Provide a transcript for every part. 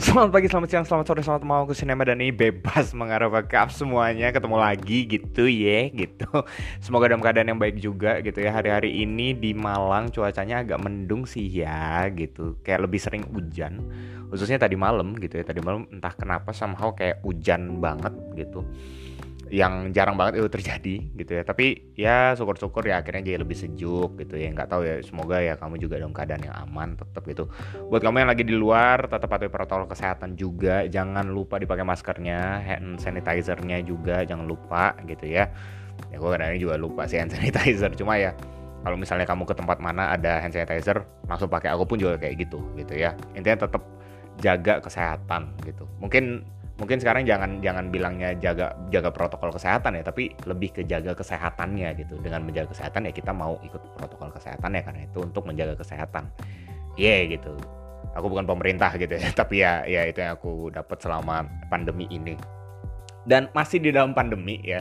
Selamat pagi, selamat siang, selamat sore, selamat malam ke sinema dan ini bebas mengarah up semuanya ketemu lagi gitu ya gitu. Semoga dalam keadaan yang baik juga gitu ya. Hari-hari ini di Malang cuacanya agak mendung sih ya gitu. Kayak lebih sering hujan. Khususnya tadi malam gitu ya. Tadi malam entah kenapa somehow kayak hujan banget gitu yang jarang banget itu terjadi gitu ya. Tapi ya syukur-syukur ya akhirnya jadi lebih sejuk gitu ya. Nggak tahu ya semoga ya kamu juga dalam keadaan yang aman tetap gitu. Buat kamu yang lagi di luar tetap patuhi protokol kesehatan juga. Jangan lupa dipakai maskernya hand sanitizernya juga jangan lupa gitu ya. Ya gue kadang juga lupa sih hand sanitizer. Cuma ya kalau misalnya kamu ke tempat mana ada hand sanitizer langsung pakai aku pun juga kayak gitu gitu ya. Intinya tetap jaga kesehatan gitu. Mungkin mungkin sekarang jangan jangan bilangnya jaga jaga protokol kesehatan ya tapi lebih ke jaga kesehatannya gitu. Dengan menjaga kesehatan ya kita mau ikut protokol kesehatan ya karena itu untuk menjaga kesehatan. Iya yeah, gitu. Aku bukan pemerintah gitu ya tapi ya ya itu yang aku dapat selama pandemi ini. Dan masih di dalam pandemi ya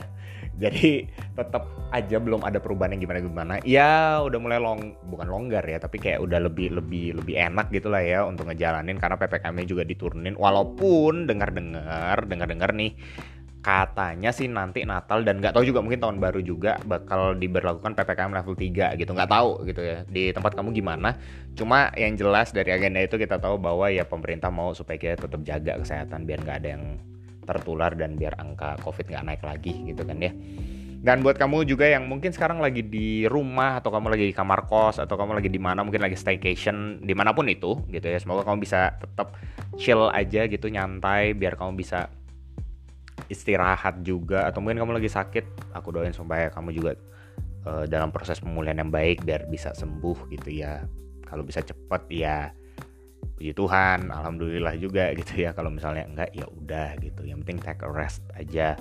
jadi tetap aja belum ada perubahan yang gimana gimana ya udah mulai long bukan longgar ya tapi kayak udah lebih lebih lebih enak gitulah ya untuk ngejalanin karena ppkm juga diturunin. Walaupun dengar dengar dengar dengar nih katanya sih nanti Natal dan nggak tahu juga mungkin tahun baru juga bakal diberlakukan ppkm level 3 gitu. Nggak tahu gitu ya di tempat kamu gimana. Cuma yang jelas dari agenda itu kita tahu bahwa ya pemerintah mau supaya kita tetap jaga kesehatan biar nggak ada yang tertular dan biar angka covid nggak naik lagi gitu kan ya. Dan buat kamu juga yang mungkin sekarang lagi di rumah atau kamu lagi di kamar kos atau kamu lagi di mana mungkin lagi staycation di mana pun itu gitu ya semoga kamu bisa tetap chill aja gitu nyantai biar kamu bisa istirahat juga. Atau mungkin kamu lagi sakit aku doain supaya kamu juga uh, dalam proses pemulihan yang baik biar bisa sembuh gitu ya. Kalau bisa cepet ya puji Tuhan alhamdulillah juga gitu ya. Kalau misalnya enggak ya udah gitu. Yang penting take a rest aja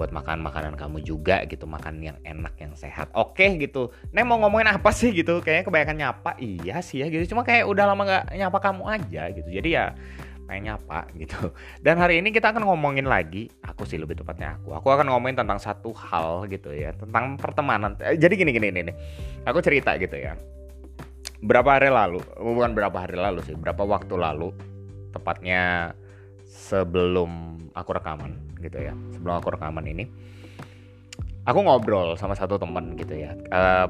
buat makan makanan kamu juga gitu makan yang enak yang sehat. Oke gitu. Neng mau ngomongin apa sih gitu? Kayaknya kebanyakan nyapa. Iya sih ya gitu. Cuma kayak udah lama nggak nyapa kamu aja gitu. Jadi ya pengen nyapa gitu. Dan hari ini kita akan ngomongin lagi aku sih lebih tepatnya aku. Aku akan ngomongin tentang satu hal gitu ya tentang pertemanan. Jadi gini gini ini aku cerita gitu ya berapa hari lalu? Bukan berapa hari lalu sih berapa waktu lalu. Tepatnya sebelum aku rekaman gitu ya sebelum aku rekaman ini. Aku ngobrol sama satu temen gitu ya. Uh,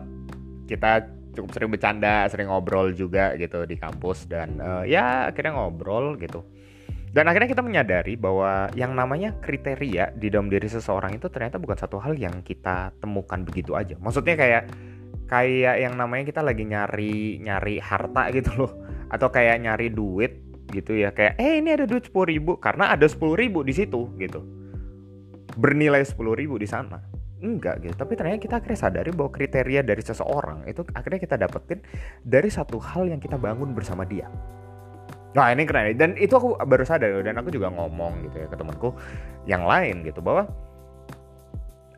kita cukup sering bercanda sering ngobrol juga gitu di kampus dan uh, ya akhirnya ngobrol gitu. Dan akhirnya kita menyadari bahwa yang namanya kriteria di dalam diri seseorang itu ternyata bukan satu hal yang kita temukan begitu aja. Maksudnya kayak kayak yang namanya kita lagi nyari nyari harta gitu loh. Atau kayak nyari duit gitu ya. Kayak eh ini ada duit sepuluh ribu. Karena ada sepuluh ribu di situ gitu. Bernilai sepuluh ribu di sana. Enggak gitu. Tapi ternyata kita akhirnya sadari bahwa kriteria dari seseorang itu akhirnya kita dapetin dari satu hal yang kita bangun bersama dia. Nah ini keren dan itu aku baru sadar dan aku juga ngomong gitu ya ke temanku yang lain gitu bahwa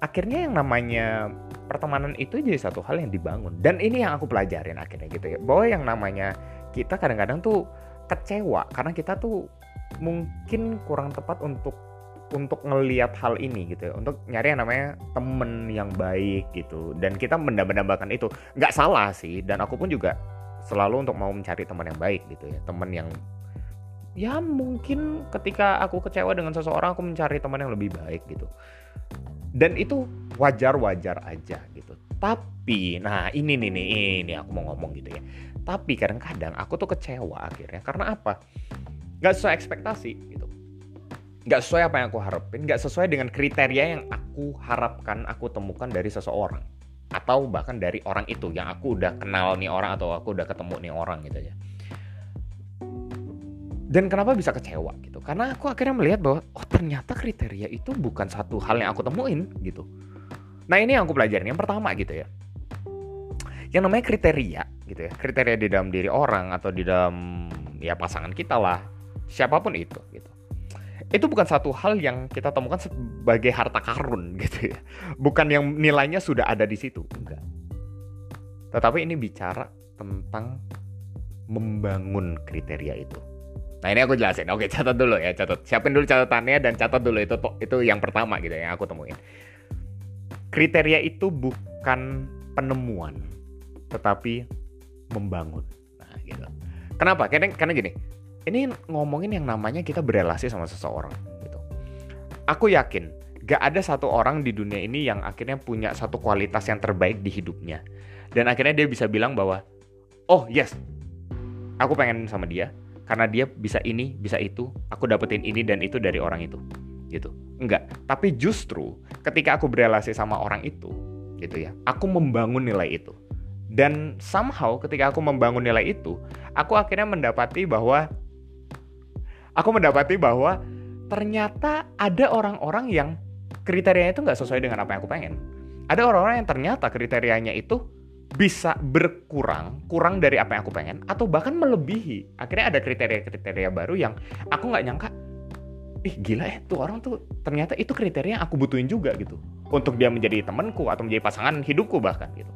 akhirnya yang namanya pertemanan itu jadi satu hal yang dibangun. Dan ini yang aku pelajarin akhirnya gitu ya. Bahwa yang namanya kita kadang-kadang tuh kecewa karena kita tuh mungkin kurang tepat untuk untuk ngelihat hal ini gitu ya. Untuk nyari yang namanya temen yang baik gitu. Dan kita mendambakan itu. Nggak salah sih. Dan aku pun juga selalu untuk mau mencari teman yang baik gitu ya. Teman yang ya mungkin ketika aku kecewa dengan seseorang aku mencari teman yang lebih baik gitu. Dan itu wajar-wajar aja gitu. Tapi nah ini nih nih ini aku mau ngomong gitu ya. Tapi kadang-kadang aku tuh kecewa akhirnya. Karena apa? Nggak sesuai ekspektasi gitu. Nggak sesuai apa yang aku harapin. Nggak sesuai dengan kriteria yang aku harapkan aku temukan dari seseorang. Atau bahkan dari orang itu yang aku udah kenal nih orang atau aku udah ketemu nih orang gitu ya. Dan kenapa bisa kecewa gitu? Karena aku akhirnya melihat bahwa oh ternyata kriteria itu bukan satu hal yang aku temuin gitu nah ini yang aku pelajarin. Yang pertama gitu ya. Yang namanya kriteria gitu ya. Kriteria di dalam diri orang atau di dalam ya pasangan kita lah. Siapa pun itu gitu. Itu bukan satu hal yang kita temukan sebagai harta karun gitu ya. Bukan yang nilainya sudah ada di situ enggak. Tetapi ini bicara tentang membangun kriteria itu. Nah ini aku jelasin. Oke catat dulu ya, catat. Siapin dulu catatannya dan catat dulu itu itu yang pertama gitu ya, yang aku temuin. Kriteria itu bukan penemuan, tetapi membangun. Nah gitu. Kenapa? Karena karena gini. ini ngomongin yang namanya kita berelasi sama seseorang gitu. Aku yakin gak ada satu orang di dunia ini yang akhirnya punya satu kualitas yang terbaik di hidupnya. Dan akhirnya dia bisa bilang bahwa, oh yes, aku pengen sama dia karena dia bisa ini, bisa itu, aku dapetin ini dan itu dari orang itu. Gitu. Enggak, tapi justru ketika aku berelasi sama orang itu, gitu ya, aku membangun nilai itu. Dan somehow ketika aku membangun nilai itu, aku akhirnya mendapati bahwa aku mendapati bahwa ternyata ada orang-orang yang kriterianya itu nggak sesuai dengan apa yang aku pengen. Ada orang-orang yang ternyata kriterianya itu bisa berkurang, kurang dari apa yang aku pengen, atau bahkan melebihi. Akhirnya ada kriteria-kriteria baru yang aku nggak nyangka, ih gila ya tuh orang tuh ternyata itu kriteria yang aku butuhin juga gitu. Untuk dia menjadi temanku atau menjadi pasangan hidupku bahkan gitu.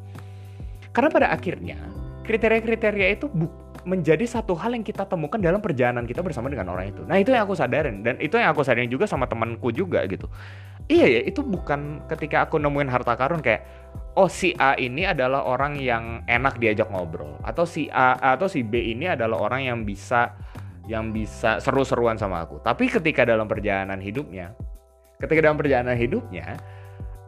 Karena pada akhirnya kriteria-kriteria itu menjadi satu hal yang kita temukan dalam perjalanan kita bersama dengan orang itu. Nah itu yang aku sadarin dan itu yang aku sadarin juga sama temanku juga gitu. Iya ya itu bukan ketika aku nemuin harta karun kayak oh si A ini adalah orang yang enak diajak ngobrol atau si A atau si B ini adalah orang yang bisa yang bisa seru-seruan sama aku. Tapi ketika dalam perjalanan hidupnya, ketika dalam perjalanan hidupnya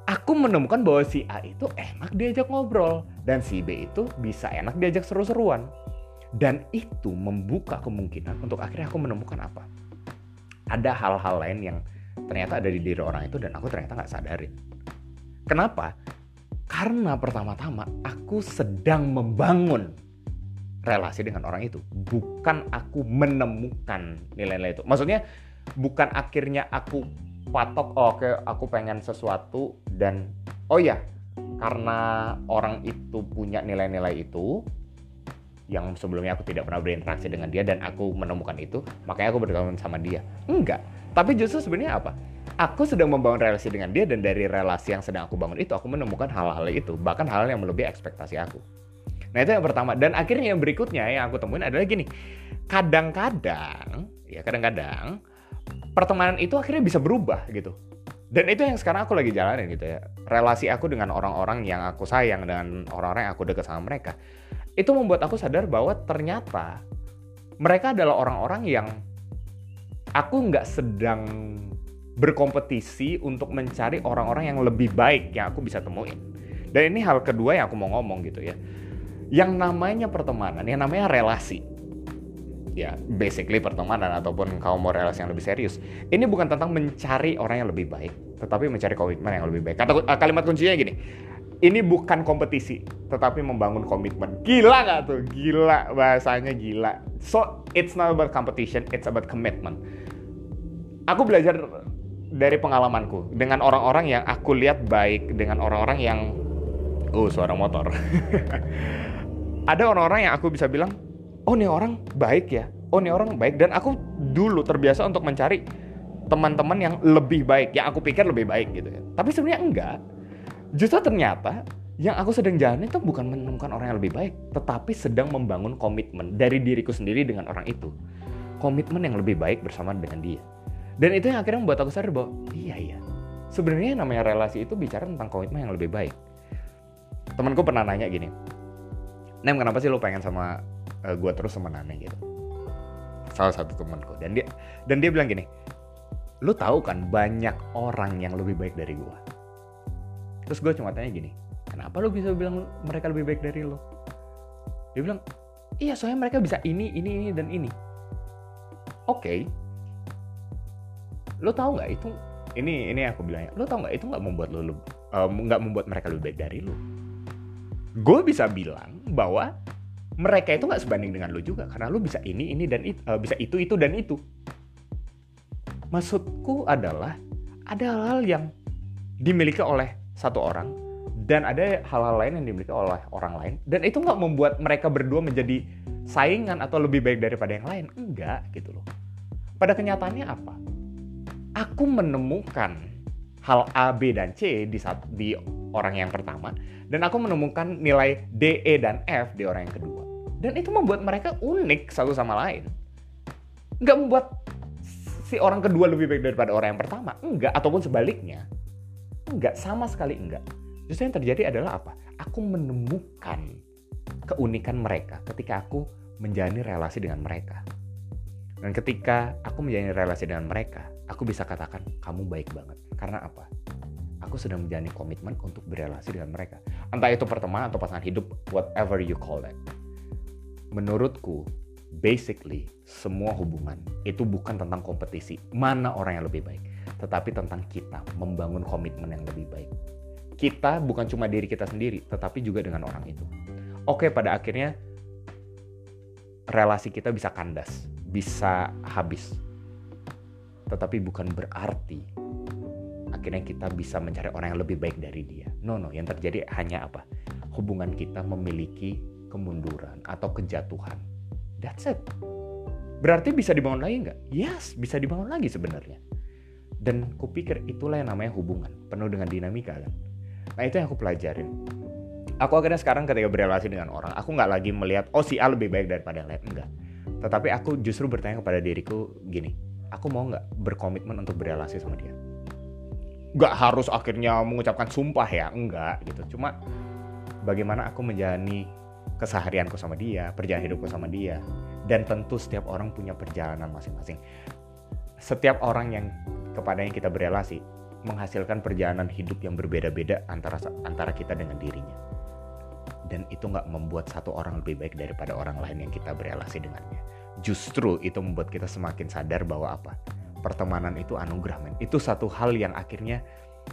aku menemukan bahwa si A itu enak diajak ngobrol dan si B itu bisa enak diajak seru-seruan. Dan itu membuka kemungkinan untuk akhirnya aku menemukan apa? Ada hal-hal lain yang ternyata ada di diri orang itu dan aku ternyata nggak sadarin. Kenapa? Karena pertama-tama aku sedang membangun relasi dengan orang itu. Bukan aku menemukan nilai-nilai itu. Maksudnya bukan akhirnya aku patok, oh, oke aku pengen sesuatu dan oh ya karena orang itu punya nilai-nilai itu, yang sebelumnya aku tidak pernah berinteraksi dengan dia dan aku menemukan itu, makanya aku berteman sama dia. Enggak. Tapi justru sebenarnya apa? Aku sedang membangun relasi dengan dia dan dari relasi yang sedang aku bangun itu aku menemukan hal-hal itu, bahkan hal yang melebihi ekspektasi aku. Nah, itu yang pertama dan akhirnya yang berikutnya yang aku temuin adalah gini. Kadang-kadang, ya kadang-kadang pertemanan itu akhirnya bisa berubah gitu. Dan itu yang sekarang aku lagi jalanin gitu ya. Relasi aku dengan orang-orang yang aku sayang dan orang-orang yang aku dekat sama mereka itu membuat aku sadar bahwa ternyata mereka adalah orang-orang yang aku nggak sedang berkompetisi untuk mencari orang-orang yang lebih baik yang aku bisa temuin. Dan ini hal kedua yang aku mau ngomong gitu ya. Yang namanya pertemanan, yang namanya relasi. Ya, basically pertemanan ataupun kamu mau relasi yang lebih serius. Ini bukan tentang mencari orang yang lebih baik, tetapi mencari komitmen yang lebih baik. Kata kalimat kuncinya gini, ini bukan kompetisi, tetapi membangun komitmen. Gila gak tuh? Gila, bahasanya gila. So, it's not about competition, it's about commitment. Aku belajar dari pengalamanku dengan orang-orang yang aku lihat baik, dengan orang-orang yang oh suara motor. Ada orang-orang yang aku bisa bilang, oh ini orang baik ya, oh ini orang baik dan aku dulu terbiasa untuk mencari teman-teman yang lebih baik, yang aku pikir lebih baik gitu ya. Tapi sebenarnya enggak Justru ternyata yang aku sedang jalan itu bukan menemukan orang yang lebih baik, tetapi sedang membangun komitmen dari diriku sendiri dengan orang itu. Komitmen yang lebih baik bersama dengan dia. Dan itu yang akhirnya membuat aku sadar bahwa iya iya. Sebenarnya namanya relasi itu bicara tentang komitmen yang lebih baik. Temanku pernah nanya gini, Nem kenapa sih lo pengen sama uh, eh, gue terus sama Nane gitu? Salah satu temanku. Dan dia dan dia bilang gini, lo tahu kan banyak orang yang lebih baik dari gue terus gue cuma tanya gini kenapa lo bisa bilang mereka lebih baik dari lo dia bilang iya soalnya mereka bisa ini ini ini dan ini. Oke. Okay. lo tahu nggak itu? Ini ini aku bilangnya lo tahu nggak itu nggak membuat lo nggak um, membuat mereka lebih baik dari lo gue bisa bilang bahwa mereka itu nggak sebanding dengan lo juga karena lo bisa ini ini dan itu uh, bisa itu itu dan itu. Maksudku adalah ada hal-hal yang dimiliki oleh satu orang dan ada hal-hal lain yang dimiliki oleh orang lain dan itu nggak membuat mereka berdua menjadi saingan atau lebih baik daripada yang lain. Enggak gitu loh. Pada kenyataannya apa? Aku menemukan hal A B dan C di saat di orang yang pertama dan aku menemukan nilai D E dan F di orang yang kedua dan itu membuat mereka unik satu sama lain nggak membuat si orang kedua lebih baik daripada orang yang pertama enggak ataupun sebaliknya Enggak, sama sekali enggak. Justru yang terjadi adalah apa? Aku menemukan keunikan mereka ketika aku menjalani relasi dengan mereka. Dan ketika aku menjalani relasi dengan mereka, aku bisa katakan kamu baik banget. Karena apa? Aku sedang menjalani komitmen untuk berrelasi dengan mereka. Entah itu pertemanan atau pasangan hidup, whatever you call it. Menurutku, basically semua hubungan itu bukan tentang kompetisi mana orang yang lebih baik, tetapi tentang kita membangun komitmen yang lebih baik. Kita bukan cuma diri kita sendiri, tetapi juga dengan orang itu. Oke, pada akhirnya relasi kita bisa kandas, bisa habis. Tetapi bukan berarti akhirnya kita bisa mencari orang yang lebih baik dari dia. No, no, yang terjadi hanya apa? Hubungan kita memiliki kemunduran atau kejatuhan. That's it. Berarti bisa dibangun lagi nggak? Yes, bisa dibangun lagi sebenarnya. Dan kupikir itulah yang namanya hubungan, penuh dengan dinamika kan. Nah itu yang aku pelajarin. Aku akhirnya sekarang ketika berrelasi dengan orang, aku nggak lagi melihat, oh si A lebih baik daripada yang lain. Enggak tetapi aku justru bertanya kepada diriku gini, aku mau nggak berkomitmen untuk berrelasi sama dia? Gak harus akhirnya mengucapkan sumpah ya, enggak gitu. Cuma bagaimana aku menjalani keseharianku sama dia, perjalanan hidupku sama dia. Dan tentu setiap orang punya perjalanan masing-masing. Setiap orang yang kepadanya kita berrelasi menghasilkan perjalanan hidup yang berbeda-beda antara antara kita dengan dirinya dan itu nggak membuat satu orang lebih baik daripada orang lain yang kita berrelasi dengannya. Justru itu membuat kita semakin sadar bahwa apa? Pertemanan itu anugerah, men. Itu satu hal yang akhirnya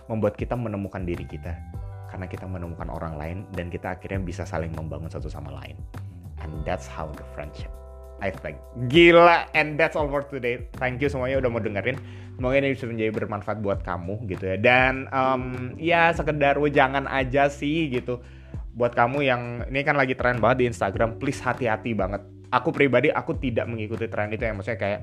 membuat kita menemukan diri kita karena kita menemukan orang lain dan kita akhirnya bisa saling membangun satu sama lain. And that's how the friendship I think. Gila, and that's all for today. Thank you semuanya udah mau dengerin. Semoga ini bisa menjadi bermanfaat buat kamu gitu ya. Dan um, ya sekedar jangan aja sih gitu buat kamu yang ini kan lagi tren banget di Instagram, please hati-hati banget. Aku pribadi aku tidak mengikuti tren itu ya, maksudnya kayak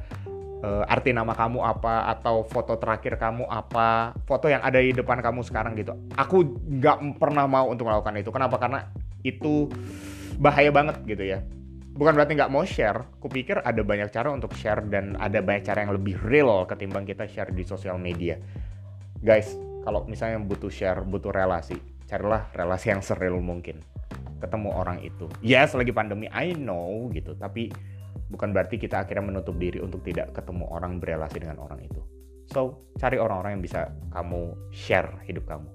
uh, arti nama kamu apa atau foto terakhir kamu apa, foto yang ada di depan kamu sekarang gitu. Aku nggak pernah mau untuk melakukan itu. Kenapa? Karena itu bahaya banget gitu ya. Bukan berarti nggak mau share. Kupikir ada banyak cara untuk share dan ada banyak cara yang lebih real ketimbang kita share di sosial media. Guys, kalau misalnya butuh share, butuh relasi, carilah relasi yang seril mungkin. Ketemu orang itu. Yes lagi pandemi I know gitu. Tapi bukan berarti kita akhirnya menutup diri untuk tidak ketemu orang berelasi dengan orang itu. So cari orang-orang yang bisa kamu share hidup kamu.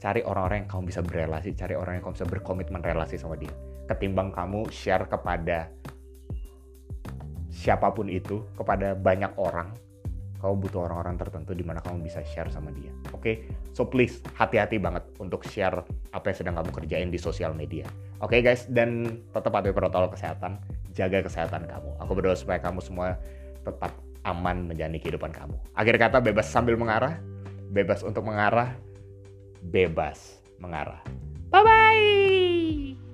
Cari orang-orang yang kamu bisa berelasi cari orang yang kamu bisa berkomitmen relasi sama dia. Ketimbang kamu share kepada siapa pun itu kepada banyak orang kamu butuh orang-orang tertentu di mana kamu bisa share sama dia. Oke, okay? so please hati-hati banget untuk share apa yang sedang kamu kerjain di sosial media. Oke okay, guys, dan tetap patuhi protokol kesehatan, jaga kesehatan kamu. Aku berdoa supaya kamu semua tetap aman menjalani kehidupan kamu. Akhir kata bebas sambil mengarah, bebas untuk mengarah, bebas mengarah. Bye bye.